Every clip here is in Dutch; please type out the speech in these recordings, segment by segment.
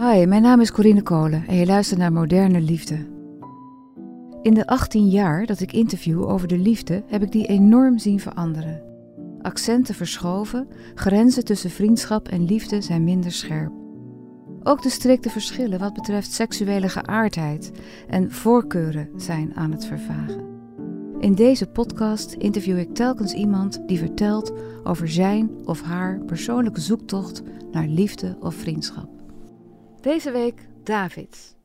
Hi, mijn naam is Corine Kolen en je luistert naar Moderne Liefde. In de 18 jaar dat ik interview over de liefde heb ik die enorm zien veranderen. Accenten verschoven, grenzen tussen vriendschap en liefde zijn minder scherp. Ook de strikte verschillen wat betreft seksuele geaardheid en voorkeuren zijn aan het vervagen. In deze podcast interview ik telkens iemand die vertelt over zijn of haar persoonlijke zoektocht naar liefde of vriendschap. Deze week David.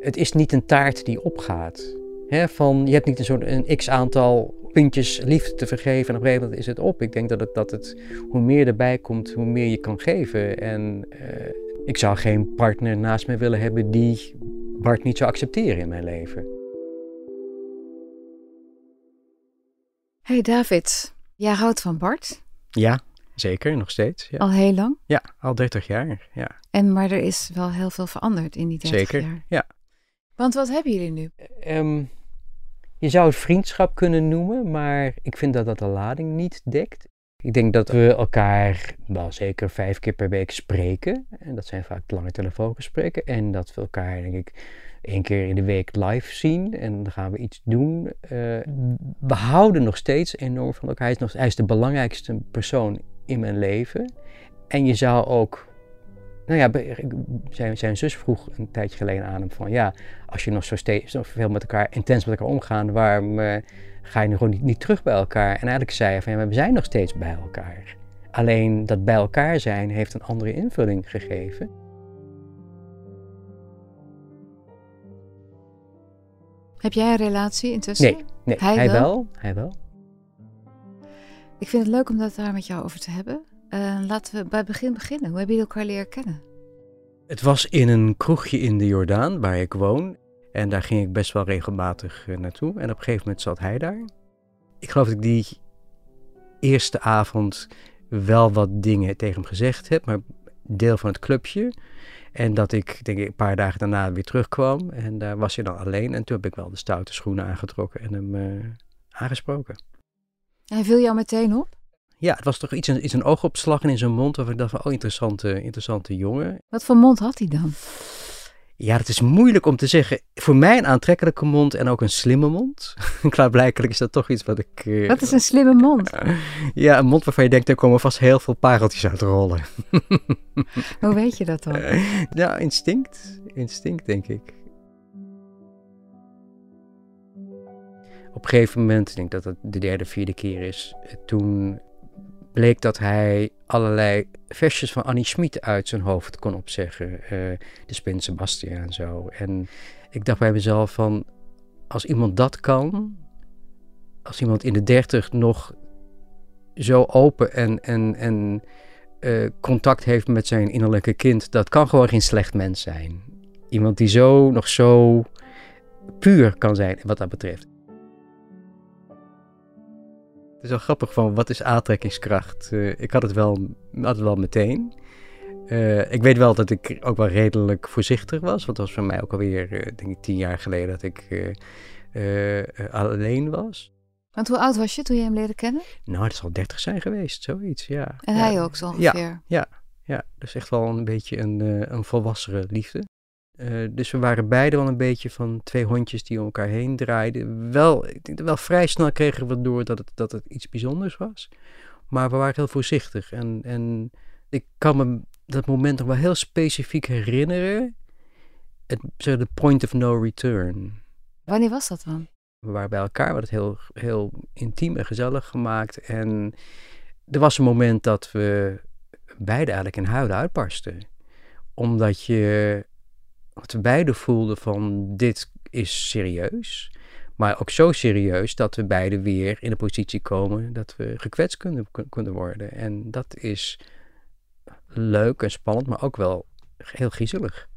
Het is niet een taart die opgaat. He, van, je hebt niet een soort een x-aantal puntjes liefde te vergeven en op een gegeven moment is het op. Ik denk dat het, dat het hoe meer erbij komt, hoe meer je kan geven. En uh, ik zou geen partner naast me willen hebben die Bart niet zou accepteren in mijn leven. Hey David, jij houdt van Bart? Ja, zeker, nog steeds. Ja. Al heel lang? Ja, al 30 jaar. Ja. En maar er is wel heel veel veranderd in die 30 zeker, jaar. ja. Want wat hebben jullie nu? Um, je zou het vriendschap kunnen noemen, maar ik vind dat dat de lading niet dekt. Ik denk dat we elkaar wel zeker vijf keer per week spreken. En dat zijn vaak lange telefoongesprekken. En dat we elkaar, denk ik, één keer in de week live zien. En dan gaan we iets doen. Uh, we houden nog steeds enorm van elkaar. Hij is, nog, hij is de belangrijkste persoon in mijn leven. En je zou ook nou ja, zijn, zijn zus vroeg een tijdje geleden aan hem van ja, als je nog zo, steeds, zo veel met elkaar, intens met elkaar omgaan, waarom uh, ga je nu gewoon niet, niet, terug bij elkaar? En eigenlijk zei hij van ja, we zijn nog steeds bij elkaar. Alleen dat bij elkaar zijn heeft een andere invulling gegeven. Heb jij een relatie intussen? Nee, nee hij, hij wel? wel? Hij wel. Ik vind het leuk om dat daar met jou over te hebben. Uh, laten we bij het begin beginnen. Hoe hebben jullie elkaar leren kennen? Het was in een kroegje in de Jordaan, waar ik woon. En daar ging ik best wel regelmatig uh, naartoe. En op een gegeven moment zat hij daar. Ik geloof dat ik die eerste avond wel wat dingen tegen hem gezegd heb, maar deel van het clubje. En dat ik, denk ik, een paar dagen daarna weer terugkwam. En daar was hij dan alleen. En toen heb ik wel de stoute schoenen aangetrokken en hem uh, aangesproken. Hij viel jou meteen op? Ja, het was toch iets, iets een oogopslag in zijn mond. Waarvan ik dacht van, oh, interessante, interessante jongen. Wat voor mond had hij dan? Ja, het is moeilijk om te zeggen. Voor mij een aantrekkelijke mond en ook een slimme mond. Klaarblijkelijk is dat toch iets wat ik... Uh, wat is een slimme mond? ja, een mond waarvan je denkt, er komen vast heel veel pareltjes uit rollen. Hoe weet je dat dan? ja, instinct. Instinct, denk ik. Op een gegeven moment, ik denk dat het de derde, vierde keer is, eh, toen bleek dat hij allerlei versjes van Annie Schmid uit zijn hoofd kon opzeggen. Uh, de Spin Sebastian en zo. En ik dacht bij mezelf van, als iemand dat kan, als iemand in de dertig nog zo open en, en, en uh, contact heeft met zijn innerlijke kind, dat kan gewoon geen slecht mens zijn. Iemand die zo nog zo puur kan zijn wat dat betreft. Het is wel grappig van wat is aantrekkingskracht. Uh, ik had het wel, had het wel meteen. Uh, ik weet wel dat ik ook wel redelijk voorzichtig was. Want dat was voor mij ook alweer, uh, denk ik, tien jaar geleden dat ik alleen was. Want hoe oud was je toen je hem leerde kennen? Nou, het zal dertig zijn geweest, zoiets, ja. En ja. hij ook zo ongeveer? Ja, ja, ja. Dus echt wel een beetje een, een volwassere liefde. Uh, dus we waren beide wel een beetje van twee hondjes die om elkaar heen draaiden. Wel, ik denk dat wel vrij snel kregen we door dat het, dat het iets bijzonders was. Maar we waren heel voorzichtig. En, en ik kan me dat moment nog wel heel specifiek herinneren. Het, de point of no return. Wanneer was dat dan? We waren bij elkaar, we hadden het heel, heel intiem en gezellig gemaakt. En er was een moment dat we beide eigenlijk in huilen uitbarsten. Omdat je dat we beide voelden van dit is serieus. Maar ook zo serieus dat we beide weer in de positie komen dat we gekwetst kunnen, kunnen worden. En dat is leuk en spannend, maar ook wel heel griezelig.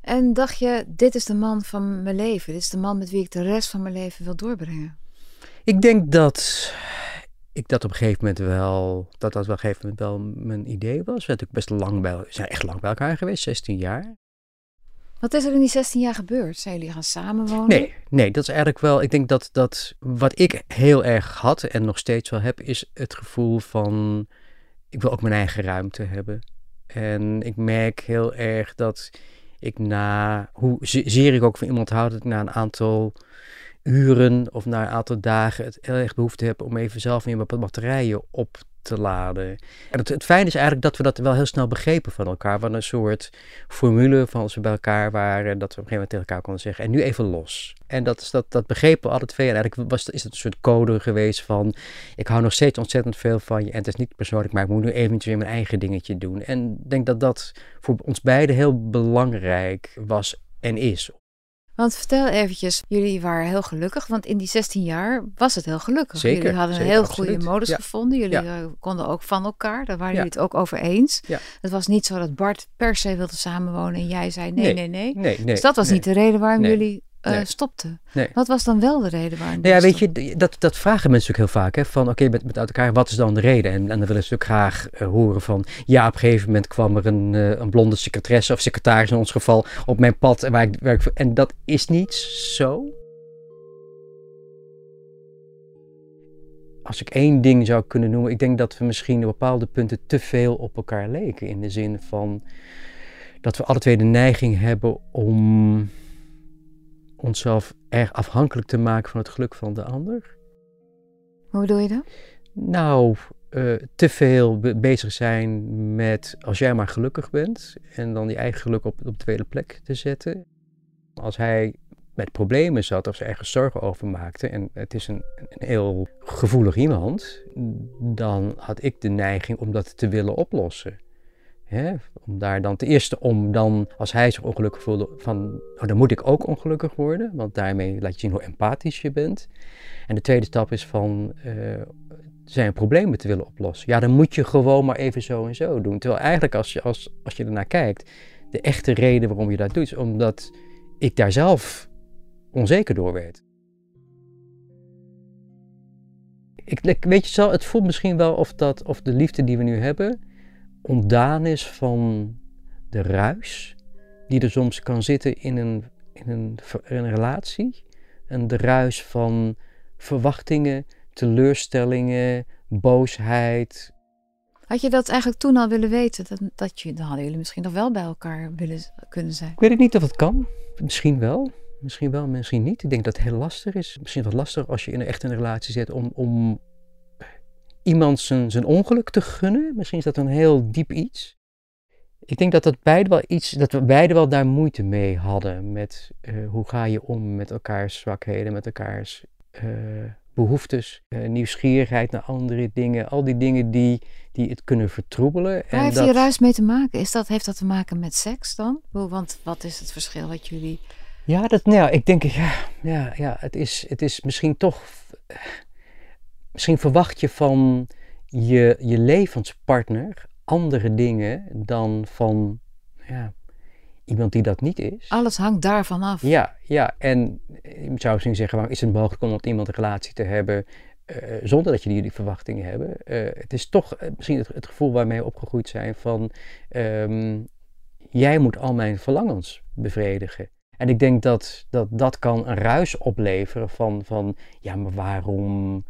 En dacht je, dit is de man van mijn leven. Dit is de man met wie ik de rest van mijn leven wil doorbrengen. Ik denk dat ik dat op een gegeven moment wel, dat dat op een gegeven moment wel mijn idee was. We, best lang bij, zijn echt lang bij elkaar geweest, 16 jaar. Wat is er in die 16 jaar gebeurd? Zijn jullie gaan samenwonen? Nee, nee, dat is eigenlijk wel. Ik denk dat, dat wat ik heel erg had en nog steeds wel heb, is het gevoel van ik wil ook mijn eigen ruimte hebben. En ik merk heel erg dat ik na, hoe zeer ik ook van iemand houd, dat ik na een aantal uren of na een aantal dagen het heel erg behoefte heb om even zelf weer wat batterijen op te laden. En het, het fijne is eigenlijk dat we dat wel heel snel begrepen van elkaar. Wat een soort formule van als we bij elkaar waren, dat we op een gegeven moment tegen elkaar konden zeggen, en nu even los. En dat, dat, dat begrepen we alle twee. En eigenlijk was, is het een soort code geweest van, ik hou nog steeds ontzettend veel van je. En het is niet persoonlijk, maar ik moet nu eventjes mijn eigen dingetje doen. En ik denk dat dat voor ons beiden heel belangrijk was en is. Want vertel eventjes, jullie waren heel gelukkig, want in die 16 jaar was het heel gelukkig. Zeker, jullie hadden een heel goede modus gevonden. Jullie eh, konden ook van elkaar, daar waren jullie het ook over eens. Het was niet zo dat Bart per se wilde samenwonen en jij zei nee, nee, nee. nee. dus dat was niet de reden waarom jullie uh, stopte. Wat was dan wel de reden waarom? Nou ja, weet je, dat, dat vragen mensen ook heel vaak. Hè, van oké, met, met uit elkaar, wat is dan de reden? En, en dan willen ze ook graag uh, horen van ja, op een gegeven moment kwam er een, uh, een blonde secretaresse of secretaris in ons geval op mijn pad. Waar ik, waar ik, en dat is niet zo. Als ik één ding zou kunnen noemen, ik denk dat we misschien op bepaalde punten te veel op elkaar leken. In de zin van dat we alle twee de neiging hebben om onszelf erg afhankelijk te maken van het geluk van de ander. Hoe bedoel je dat? Nou, uh, te veel bezig zijn met als jij maar gelukkig bent en dan die eigen geluk op, op de tweede plek te zetten. Als hij met problemen zat of ze ergens zorgen over maakte en het is een, een heel gevoelig iemand, dan had ik de neiging om dat te willen oplossen. Om daar dan ten eerste om dan, als hij zich ongelukkig voelde, van oh, dan moet ik ook ongelukkig worden. Want daarmee laat je zien hoe empathisch je bent. En de tweede stap is van uh, zijn problemen te willen oplossen. Ja, dan moet je gewoon maar even zo en zo doen. Terwijl eigenlijk als je, als, als je ernaar kijkt, de echte reden waarom je dat doet, is omdat ik daar zelf onzeker door werd. Ik, weet je, het voelt misschien wel of, dat, of de liefde die we nu hebben, ontdaan is van de ruis die er soms kan zitten in een, in een, een relatie. En de ruis van verwachtingen, teleurstellingen, boosheid. Had je dat eigenlijk toen al willen weten? Dat, dat je, dan hadden jullie misschien nog wel bij elkaar willen kunnen zijn. Ik weet niet of het kan. Misschien wel. Misschien wel, misschien niet. Ik denk dat het heel lastig is. Misschien wat lastig als je in een echte relatie zit om, om iemand zijn, zijn ongeluk te gunnen. Misschien is dat een heel diep iets. Ik denk dat, dat, beide wel iets, dat we beide wel daar moeite mee hadden. Met uh, hoe ga je om met elkaars zwakheden, met elkaars uh, behoeftes, uh, nieuwsgierigheid naar andere dingen. Al die dingen die, die het kunnen vertroebelen. Waar en heeft dat... hier ruis mee te maken? Is dat, heeft dat te maken met seks dan? Want wat is het verschil wat jullie... Ja, dat, nou, ik denk, ja, ja, ja het, is, het is misschien toch misschien verwacht je van je, je levenspartner andere dingen dan van ja, iemand die dat niet is. Alles hangt daarvan af. Ja, ja. en je zou misschien zeggen, waarom is het mogelijk om met iemand een relatie te hebben uh, zonder dat je die, die verwachtingen hebben? Uh, het is toch uh, misschien het, het, gevoel waarmee we opgegroeid zijn van um, jij moet al mijn verlangens bevredigen. En ik denk dat dat, dat kan een ruis opleveren van, van ja, maar waarom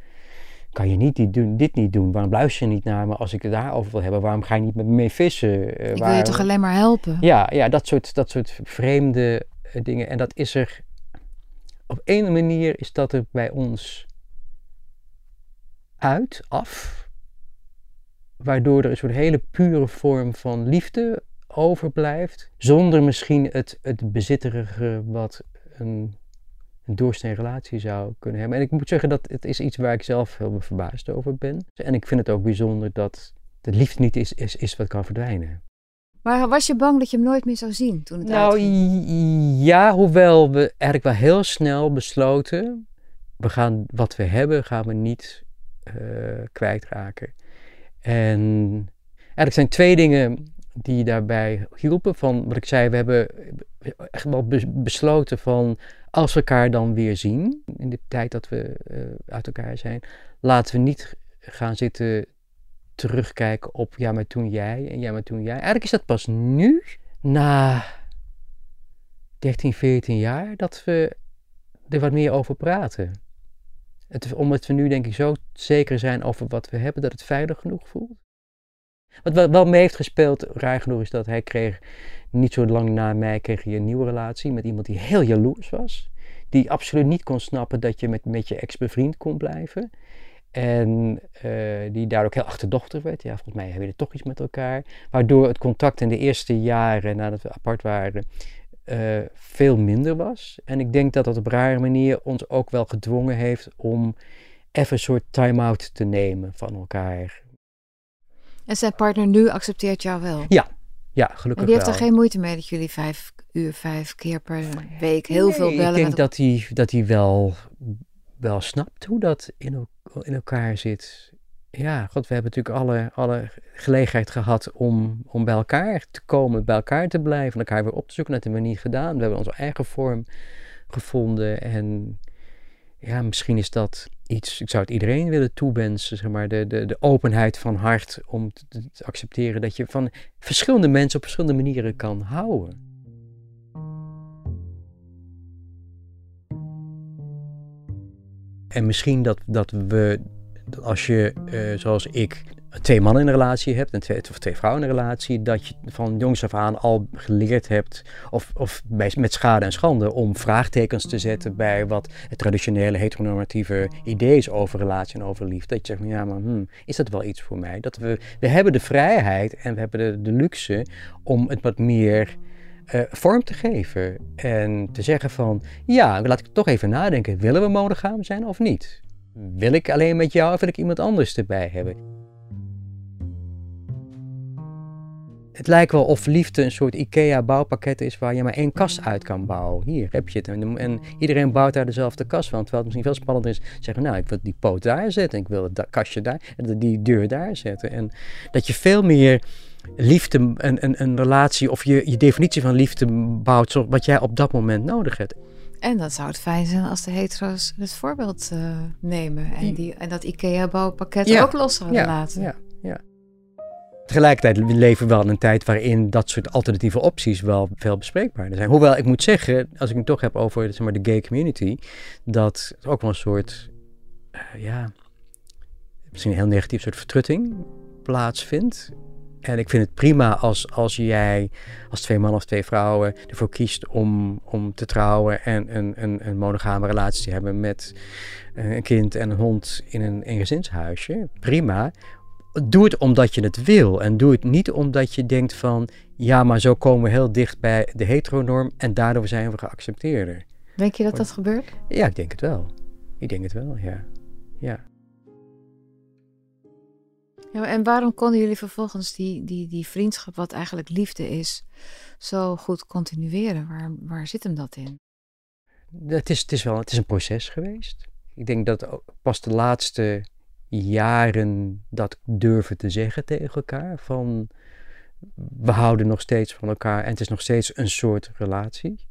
kan je niet dit, doen, dit niet doen? Waarom luister je niet naar me als ik het daarover wil hebben? Waarom ga je niet met me mee vissen? Uh, ik wil je toch alleen maar helpen? Ja, ja dat, soort, dat soort vreemde uh, dingen. En dat is er, op een manier is dat er bij ons uit, af. Waardoor er een soort hele pure vorm van liefde overblijft. Zonder misschien het, het bezitterige wat een een doorsnee relatie zou kunnen hebben. En ik moet zeggen dat het is iets waar ik zelf heel verbaasd over ben. En ik vind het ook bijzonder dat de liefde niet is, is, is wat kan verdwijnen. Maar was je bang dat je hem nooit meer zou zien toen het Nou ja, hoewel we eigenlijk wel heel snel besloten, we gaan wat we hebben, gaan we niet uh, kwijtraken. En Eigenlijk zijn twee dingen die daarbij hielpen. Van wat ik zei, we hebben echt wel besloten van als we elkaar dan weer zien, in de tijd dat we uh, uit elkaar zijn, laten we niet gaan zitten terugkijken op ja, maar toen jij en ja, maar toen jij. Eigenlijk is dat pas nu, na 13, 14 jaar, dat we er wat meer over praten. Het, omdat we nu denk ik zo zeker zijn over wat we hebben, dat het veilig genoeg voelt. Wat wel mee heeft gespeeld, raar genoeg, is dat hij kreeg, niet zo lang na mij, kreeg hij een nieuwe relatie met iemand die heel jaloers was. Die absoluut niet kon snappen dat je met, met je ex bevriend kon blijven. En uh, die daar ook heel achterdochtig werd. Ja, volgens mij hebben we toch iets met elkaar. Waardoor het contact in de eerste jaren nadat we apart waren uh, veel minder was. En ik denk dat dat op rare manier ons ook wel gedwongen heeft om even een soort time-out te nemen van elkaar. En zijn partner nu accepteert jou wel? Ja, ja gelukkig En die heeft er geen moeite mee dat jullie vijf uur, vijf keer per week heel veel bellen? Ik denk dat hij, dat hij wel, wel snapt hoe dat in, in elkaar zit. Ja, god, we hebben natuurlijk alle, alle gelegenheid gehad om, om bij elkaar te komen, bij elkaar te blijven, elkaar weer op te zoeken. Dat hebben we niet gedaan. We hebben onze eigen vorm gevonden. En ja, misschien is dat iets, ik zou het iedereen willen toewensen, zeg maar, de, de, de openheid van hart om te, te accepteren dat je van verschillende mensen op verschillende manieren kan houden. En misschien dat, dat we, als je, uh, zoals ik, twee mannen in een relatie hebt en twee, of twee vrouwen in een relatie, dat je van jongs af aan al geleerd hebt, of, of bij, met schade en schande, om vraagtekens te zetten bij wat het traditionele heteronormatieve idee is over relatie en over liefde. Dat je zegt, ja, maar hmm, is dat wel iets voor mij? Dat we, we hebben de vrijheid en we hebben de, de luxe om het wat meer uh, vorm te geven. En te zeggen van, ja, laat ik toch even nadenken, willen we monogaam zijn of niet? Wil ik alleen met jou of wil ik iemand anders erbij hebben? Het lijkt wel of liefde een soort IKEA-bouwpakket is waar je maar één kast uit kan bouwen. Hier heb je het. En, iedereen bouwt daar dezelfde kast van. Terwijl het misschien veel spannender is zeggen, nou, ik wil die poot daar zetten. Ik wil het kastje daar, die deur daar zetten. En dat je veel meer liefde, een, een, een relatie of je, je definitie van liefde bouwt zoals wat jij op dat moment nodig hebt. En dat zou het fijn zijn als de hetero's het voorbeeld uh, nemen en, die, en dat IKEA-bouwpakket ook los zouden ja, laten. Ja, ja. Tegelijkertijd leven we wel in een tijd waarin dat soort alternatieve opties wel veel bespreekbaarder zijn. Hoewel ik moet zeggen, als ik het toch heb over zeg maar, de gay community, dat het ook wel een soort, uh, ja, misschien een heel negatief soort vertrutting plaatsvindt. En ik vind het prima als, als jij als twee mannen of twee vrouwen ervoor kiest om, om te trouwen en een, een, een monogame relatie te hebben met een kind en een hond in een, een gezinshuisje. Prima. Doe het omdat je het wil en doe het niet omdat je denkt van ja, maar zo komen we heel dicht bij de heteronorm en daardoor zijn we geaccepteerder. Denk je dat dat gebeurt? Ja, ik denk het wel. Ik denk het wel, ja. Ja. Ja, en waarom konden jullie vervolgens die, die, die vriendschap, wat eigenlijk liefde is, zo goed continueren? Waar, waar zit hem dat in? Het is, het is wel het is een proces geweest. Ik denk dat pas de laatste jaren dat durven te zeggen tegen elkaar. Van we houden nog steeds van elkaar en het is nog steeds een soort relatie.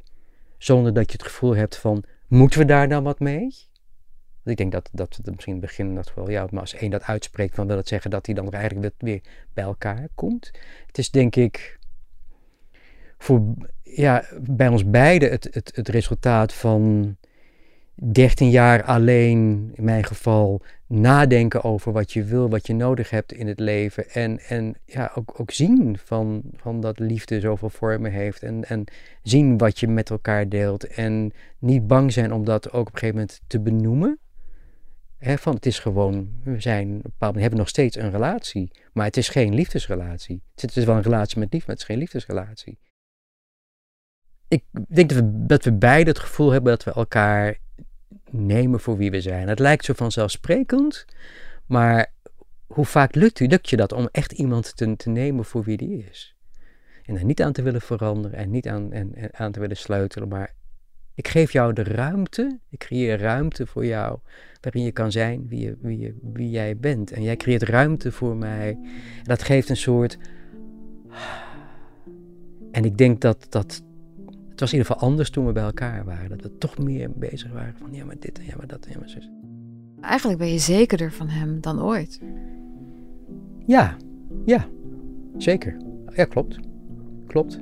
Zonder dat je het gevoel hebt van moeten we daar dan wat mee? ik denk dat, dat het misschien in het begin dat wel, ja, maar als één dat uitspreekt, dan wil het zeggen dat hij dan eigenlijk weer bij elkaar komt. Het is denk ik voor, ja, bij ons beiden het, het, het resultaat van 13 jaar alleen, in mijn geval, nadenken over wat je wil, wat je nodig hebt in het leven. En, en ja, ook, ook zien van, van dat liefde zoveel vormen heeft. En, en zien wat je met elkaar deelt. En niet bang zijn om dat ook op een gegeven moment te benoemen van het is gewoon, we zijn, op een we hebben nog steeds een relatie, maar het is geen liefdesrelatie. Het is wel een relatie met liefde, maar het is geen liefdesrelatie. Ik denk dat we, dat we beide het gevoel hebben dat we elkaar nemen voor wie we zijn. Het lijkt zo vanzelfsprekend, maar hoe vaak lukt, u, lukt je dat om echt iemand te, te nemen voor wie die is? En er niet aan te willen veranderen en niet aan, en, aan te willen sleutelen, maar Ik geef jou de ruimte, ik creëer ruimte voor jou, waarin je kan zijn wie, je, wie, je, wie jij bent. En jij creëert ruimte voor mij. En dat geeft een soort. En ik denk dat dat. Het was in ieder geval anders toen we bij elkaar waren. Dat we toch meer bezig waren van ja, maar dit en ja, maar dat en ja, maar zus. Eigenlijk ben je zekerder van hem dan ooit. Ja, ja, zeker. Ja, klopt. Klopt.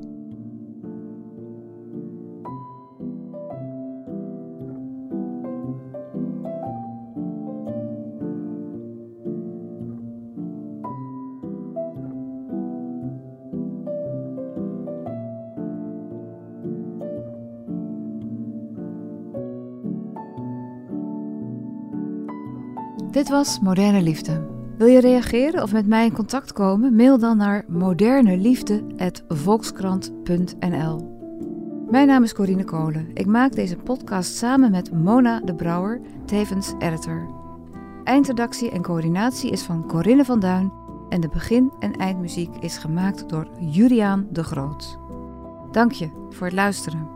Dit was Moderne Liefde. Wil je reageren of met mij in contact komen? Mail dan naar moderneliefde.volkskrant.nl Mijn naam is Corine Kolen. Ik maak deze podcast samen met Mona de Brouwer, tevens editor. Eindredactie en coördinatie is van Corinne van Duin en de begin- en eindmuziek is gemaakt door Juliaan de Groot. Dank je voor het luisteren.